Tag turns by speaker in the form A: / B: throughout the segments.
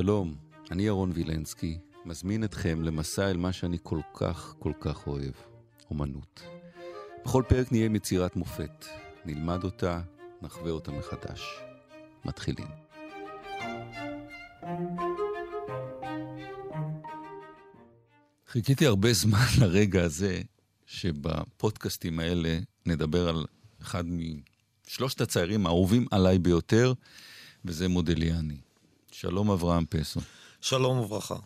A: שלום, אני ירון וילנסקי, מזמין אתכם למסע אל מה שאני כל כך כל כך אוהב, אומנות. בכל פרק נהיה עם יצירת מופת, נלמד אותה, נחווה אותה מחדש. מתחילים. חיכיתי הרבה זמן לרגע הזה, שבפודקאסטים האלה נדבר על אחד משלושת הציירים האהובים עליי ביותר, וזה מודליאני. שלום אברהם פסו.
B: שלום וברכה.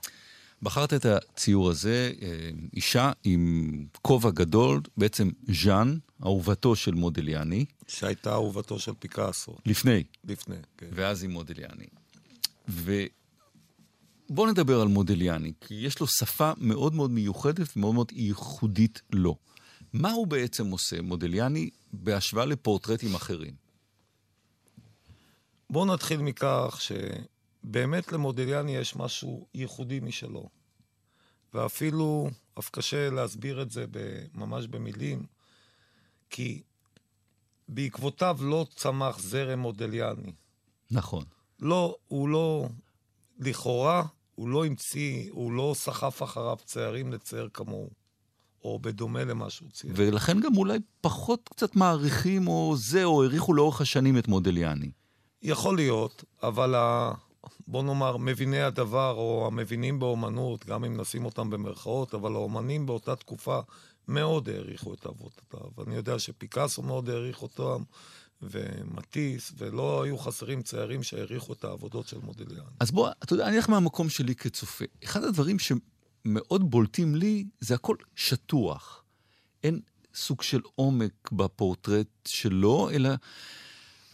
A: בחרת את הציור הזה, אה, אישה עם כובע גדול, בעצם ז'אן, אהובתו של מודליאני.
B: שהייתה אהובתו של פיקאסו.
A: לפני.
B: לפני, כן.
A: ואז עם מודליאני. ובואו נדבר על מודליאני, כי יש לו שפה מאוד מאוד מיוחדת ומאוד מאוד ייחודית לו. מה הוא בעצם עושה, מודליאני, בהשוואה לפורטרטים אחרים?
B: בואו נתחיל מכך שבאמת למודליאני יש משהו ייחודי משלו. ואפילו, אף קשה להסביר את זה ממש במילים, כי בעקבותיו לא צמח זרם מודליאני.
A: נכון.
B: לא, הוא לא, לכאורה, הוא לא המציא, הוא לא סחף אחריו ציירים לצייר כמוהו. או בדומה למה שהוא צייר.
A: ולכן גם אולי פחות קצת מעריכים או זה, או העריכו לאורך השנים את מודליאני.
B: יכול להיות, אבל. בוא נאמר, מביני הדבר, או המבינים באומנות, גם אם נשים אותם במרכאות, אבל האומנים באותה תקופה מאוד העריכו את עבודותיו. אני יודע שפיקאסו מאוד העריך אותם, ומטיס, ולא היו חסרים ציירים שהעריכו את העבודות של מודליאן.
A: אז בוא, אתה יודע, אני אלך מהמקום שלי כצופה. אחד הדברים שמאוד בולטים לי, זה הכל שטוח. אין סוג של עומק בפורטרט שלו, אלא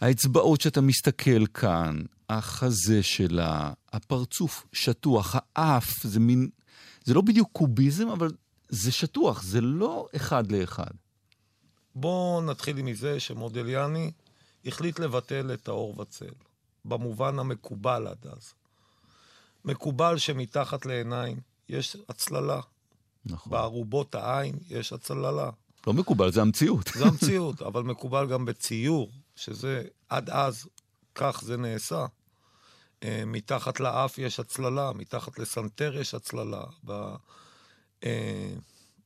A: האצבעות שאתה מסתכל כאן, החזה שלה, הפרצוף שטוח, האף, זה מין... זה לא בדיוק קוביזם, אבל זה שטוח, זה לא אחד לאחד.
B: בואו נתחיל מזה שמודליאני החליט לבטל את האור וצל, במובן המקובל עד אז. מקובל שמתחת לעיניים יש הצללה.
A: נכון.
B: בארובות העין יש הצללה.
A: לא מקובל, זה המציאות.
B: זה המציאות, אבל מקובל גם בציור, שזה עד אז, כך זה נעשה. אה, מתחת לאף יש הצללה, מתחת לסנטר יש הצללה. ב, אה,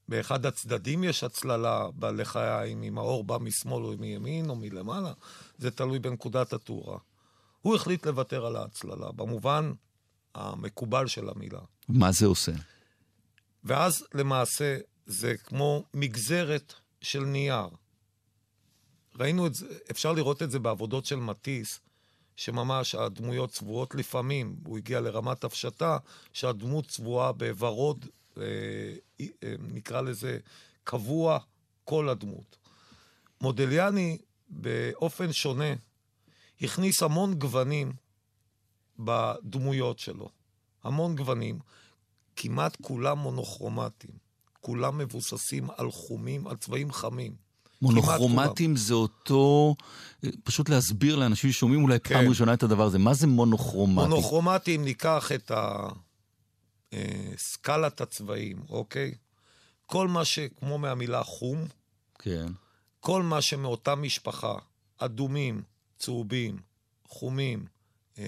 B: באחד הצדדים יש הצללה בלחיים, אם האור בא משמאל או מימין או מלמעלה, זה תלוי בנקודת התאורה. הוא החליט לוותר על ההצללה, במובן המקובל של המילה.
A: מה זה עושה?
B: ואז למעשה זה כמו מגזרת של נייר. ראינו את זה, אפשר לראות את זה בעבודות של מטיס, שממש הדמויות צבועות לפעמים, הוא הגיע לרמת הפשטה, שהדמות צבועה בוורוד, אה, אה, נקרא לזה קבוע, כל הדמות. מודליאני, באופן שונה, הכניס המון גוונים בדמויות שלו. המון גוונים, כמעט כולם מונוכרומטיים. כולם מבוססים על חומים, על צבעים חמים.
A: מונוכרומטים זה אותו, פשוט להסביר לאנשים ששומעים אולי כן. פעם ראשונה את הדבר הזה, מה זה מונוכרומטי?
B: מונוכרומטי, אם ניקח את סקלת הצבעים, אוקיי? כל מה שכמו מהמילה חום,
A: כן.
B: כל מה שמאותה משפחה, אדומים, צהובים, חומים, אה,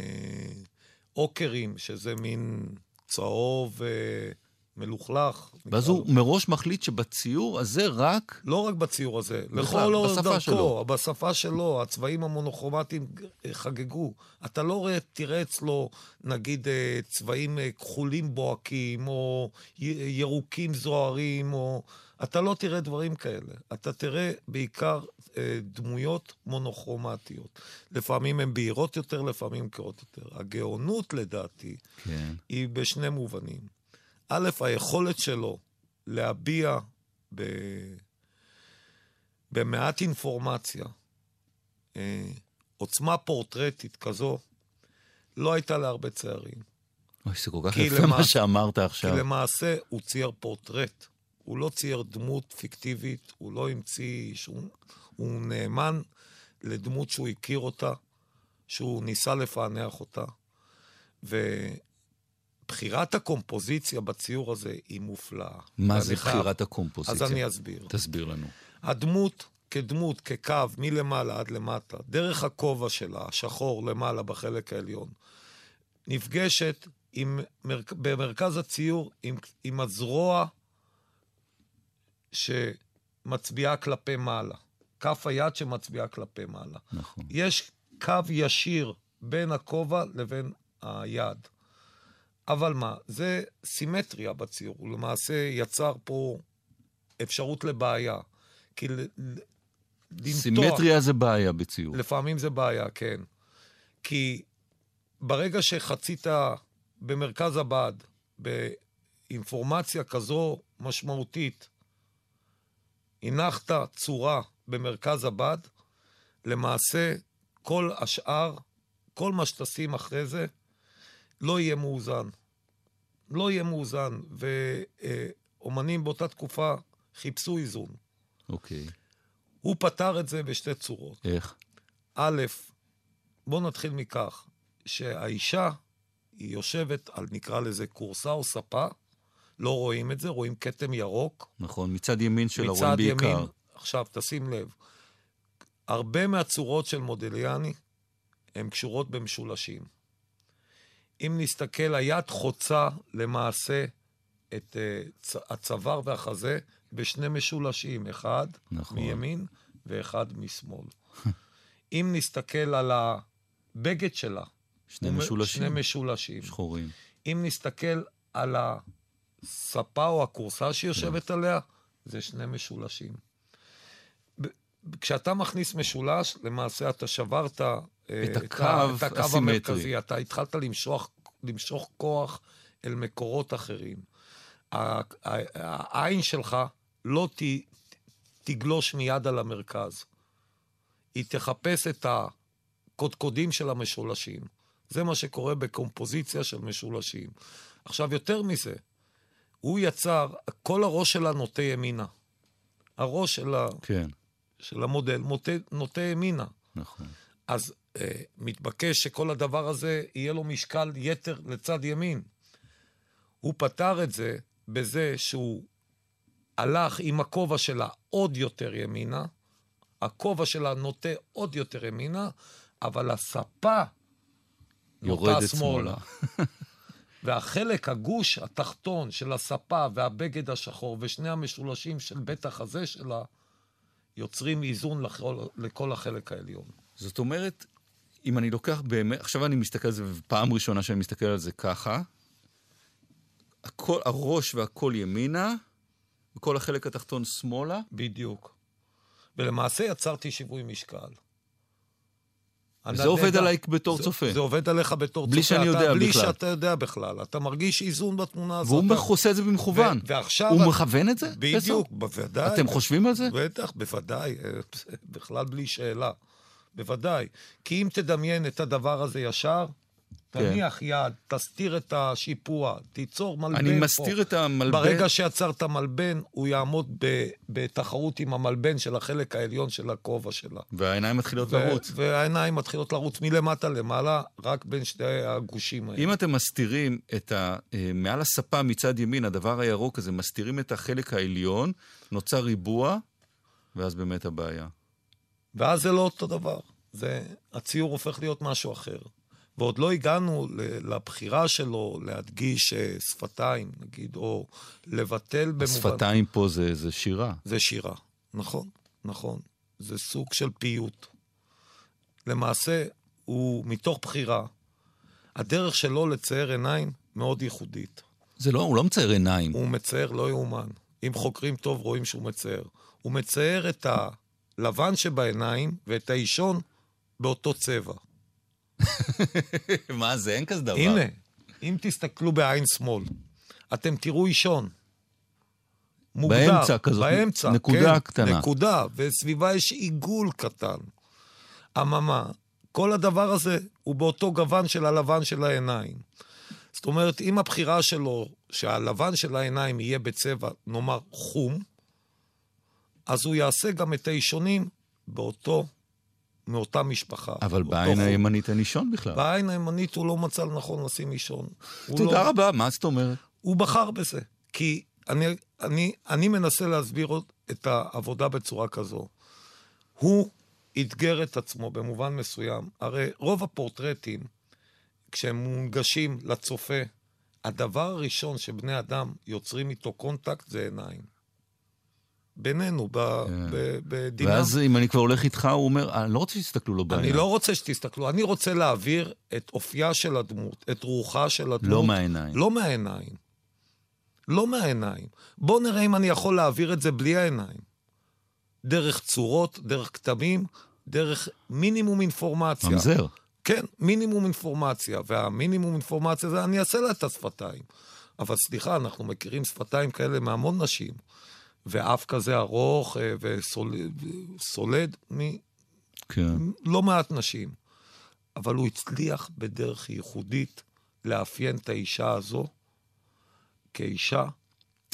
B: אוקרים, שזה מין צהוב... אה, מלוכלך.
A: ואז הוא מראש מחליט שבציור הזה רק...
B: לא רק בציור הזה,
A: בכלל, בשפה דרכו, שלו.
B: בשפה שלו, הצבעים המונוכרומטיים חגגו. אתה לא רואה, תראה אצלו, נגיד, אה, צבעים אה, כחולים בוהקים, או ירוקים זוהרים, או... אתה לא תראה דברים כאלה. אתה תראה בעיקר אה, דמויות מונוכרומטיות. לפעמים הן בהירות יותר, לפעמים קרות יותר. הגאונות, לדעתי, כן. היא בשני מובנים. א', היכולת שלו להביע ב... במעט אינפורמציה אה, עוצמה פורטרטית כזו, לא הייתה להרבה ציירים.
A: אוי, זה כל כך יפה למע... מה שאמרת עכשיו.
B: כי למעשה הוא צייר פורטרט. הוא לא צייר דמות פיקטיבית, הוא לא המציא שום... הוא נאמן לדמות שהוא הכיר אותה, שהוא ניסה לפענח אותה. ו... בחירת הקומפוזיציה בציור הזה היא מופלאה.
A: מה זה בחירת הקומפוזיציה?
B: אז אני אסביר.
A: תסביר לנו.
B: הדמות כדמות, כקו, מלמעלה עד למטה, דרך הכובע שלה, השחור למעלה בחלק העליון, נפגשת עם, במרכז הציור עם, עם הזרוע שמצביעה כלפי מעלה. כף היד שמצביעה כלפי מעלה.
A: נכון.
B: יש קו ישיר בין הכובע לבין היד. אבל מה, זה סימטריה בציור. הוא למעשה יצר פה אפשרות לבעיה. כי ל- ל- למתוח...
A: סימטריה זה בעיה בציור.
B: לפעמים זה בעיה, כן. כי ברגע שחצית במרכז הבד, באינפורמציה כזו משמעותית, הנחת צורה במרכז הבד, למעשה כל השאר, כל מה שתשים אחרי זה, לא יהיה מאוזן. לא יהיה מאוזן, ואומנים באותה תקופה חיפשו איזון.
A: אוקיי.
B: הוא פתר את זה בשתי צורות.
A: איך?
B: א', בואו נתחיל מכך שהאישה, היא יושבת על, נקרא לזה, כורסה או ספה, לא רואים את זה, רואים כתם ירוק.
A: נכון, מצד ימין שלה רואים
B: מצד
A: בעיקר.
B: ימין, עכשיו, תשים לב, הרבה מהצורות של מודליאני הן קשורות במשולשים. אם נסתכל, היד חוצה למעשה את uh, הצוואר והחזה בשני משולשים, אחד
A: נכון.
B: מימין ואחד משמאל. אם נסתכל על הבגד שלה,
A: שני משולשים.
B: שני משולשים.
A: שחורים.
B: אם נסתכל על הספה או הכורסה שהיא יושבת עליה, זה שני משולשים. כשאתה מכניס משולש, למעשה אתה שברת
A: את
B: ה-
A: הקו
B: את הקו
A: הסימטרי.
B: המרכזי. אתה התחלת למשוך, למשוך כוח אל מקורות אחרים. העין שלך לא ת, תגלוש מיד על המרכז. היא תחפש את הקודקודים של המשולשים. זה מה שקורה בקומפוזיציה של משולשים. עכשיו, יותר מזה, הוא יצר, כל הראש שלה נוטה ימינה. הראש של, ה,
A: כן,
B: של המודל נוטה, נוטה ימינה.
A: נכון.
B: אז אה, מתבקש שכל הדבר הזה יהיה לו משקל יתר לצד ימין. הוא פתר את זה בזה שהוא הלך עם הכובע שלה עוד יותר ימינה, הכובע שלה נוטה עוד יותר ימינה, אבל הספה נוטה שמאלה.
A: שמאלה.
B: והחלק, הגוש התחתון של הספה והבגד השחור ושני המשולשים של בית החזה שלה, יוצרים איזון לכל, לכל החלק העליון.
A: זאת אומרת, אם אני לוקח באמת, עכשיו אני מסתכל על זה, פעם ראשונה שאני מסתכל על זה ככה, הכל, הראש והכל ימינה, וכל החלק התחתון שמאלה,
B: בדיוק. ולמעשה יצרתי שיווי משקל.
A: וזה עובד עליי בתור
B: זה-
A: צופה.
B: זה עובד עליך בתור
A: בלי
B: צופה.
A: שאני
B: אתה-
A: יודע
B: בלי
A: בכלל.
B: שאתה יודע בכלל. אתה מרגיש איזון בתמונה הזאת.
A: והוא
B: אתה-
A: עושה את זה במכוון.
B: ו- ועכשיו...
A: הוא
B: את-
A: מכוון את זה?
B: בדיוק? בוודאי.
A: אתם חושבים על זה?
B: בטח, בוודאי, בכלל בלי שאלה. בוודאי. כי אם תדמיין את הדבר הזה ישר,
A: כן.
B: תניח יד, תסתיר את השיפוע, תיצור מלבן פה.
A: אני מסתיר את המלבן.
B: ברגע שיצרת מלבן, הוא יעמוד ב- בתחרות עם המלבן של החלק העליון של הכובע שלה.
A: והעיניים מתחילות
B: ו-
A: לרוץ.
B: והעיניים מתחילות לרוץ מלמטה למעלה, רק בין שתי הגושים האלה.
A: אם אתם מסתירים את ה... אה, מעל הספה מצד ימין, הדבר הירוק הזה, מסתירים את החלק העליון, נוצר ריבוע, ואז באמת הבעיה.
B: ואז זה לא אותו דבר. זה, הציור הופך להיות משהו אחר. ועוד לא הגענו לבחירה שלו להדגיש אה, שפתיים, נגיד, או לבטל במובן...
A: השפתיים פה זה, זה שירה.
B: זה שירה. נכון, נכון. זה סוג של פיוט. למעשה, הוא מתוך בחירה. הדרך שלו לצייר עיניים מאוד ייחודית.
A: זה לא, הוא לא מצייר עיניים.
B: הוא מצייר לא יאומן. אם חוקרים טוב, רואים שהוא מצייר. הוא מצייר את הלבן שבעיניים ואת האישון באותו צבע.
A: מה זה? אין כזה דבר.
B: הנה, אם תסתכלו בעין שמאל, אתם תראו אישון. מוגדר,
A: באמצע כזאת,
B: באמצע,
A: נקודה
B: כן,
A: קטנה.
B: נקודה, וסביבה יש עיגול קטן. אממה, כל הדבר הזה הוא באותו גוון של הלבן של העיניים. זאת אומרת, אם הבחירה שלו, שהלבן של העיניים יהיה בצבע, נאמר, חום, אז הוא יעשה גם את האישונים באותו, מאותה משפחה.
A: אבל בעין
B: חום.
A: הימנית אין אישון בכלל.
B: בעין הימנית הוא לא מצא לנכון לשים אישון.
A: תודה
B: לא,
A: רבה, מה זאת אומרת?
B: הוא בחר בזה. כי אני, אני, אני מנסה להסביר את העבודה בצורה כזו. הוא אתגר את עצמו במובן מסוים. הרי רוב הפורטרטים, כשהם מונגשים לצופה, הדבר הראשון שבני אדם יוצרים איתו קונטקט זה עיניים. בינינו, ב-
A: כן.
B: ב- בדינם.
A: ואז אם אני כבר הולך איתך, הוא אומר, אני לא רוצה שיסתכלו לו בעיניים.
B: אני לא רוצה שתסתכלו, אני רוצה להעביר את אופייה של הדמות, את רוחה של הדמות.
A: לא מהעיניים.
B: לא מהעיניים. לא מהעיניים. בואו נראה אם אני יכול להעביר את זה בלי העיניים. דרך צורות, דרך כתמים, דרך מינימום אינפורמציה.
A: ממזר.
B: כן, מינימום אינפורמציה, והמינימום אינפורמציה זה אני אעשה לה את השפתיים. אבל סליחה, אנחנו מכירים שפתיים כאלה מהמון נשים, ואף כזה ארוך אה, וסולד מלא
A: כן.
B: מעט נשים. אבל הוא הצליח בדרך ייחודית לאפיין את האישה הזו כאישה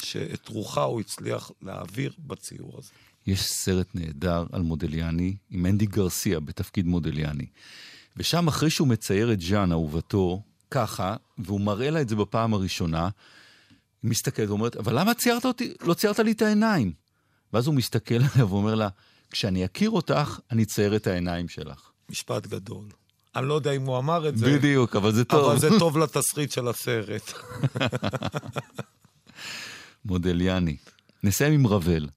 B: שאת רוחה הוא הצליח להעביר בציור הזה.
A: יש סרט נהדר על מודליאני, עם אנדי גרסיה בתפקיד מודליאני. ושם, אחרי שהוא מצייר את ז'אן, אהובתו, ככה, והוא מראה לה את זה בפעם הראשונה, מסתכלת ואומרת, אבל למה ציירת אותי, לא ציירת לי את העיניים? ואז הוא מסתכל עליה ואומר לה, כשאני אכיר אותך, אני אצייר את העיניים שלך.
B: משפט גדול. אני לא יודע אם הוא אמר את זה,
A: בדיוק, אבל זה טוב.
B: אבל זה טוב לתסריט של הסרט.
A: מודליאני. נסיים עם רבל.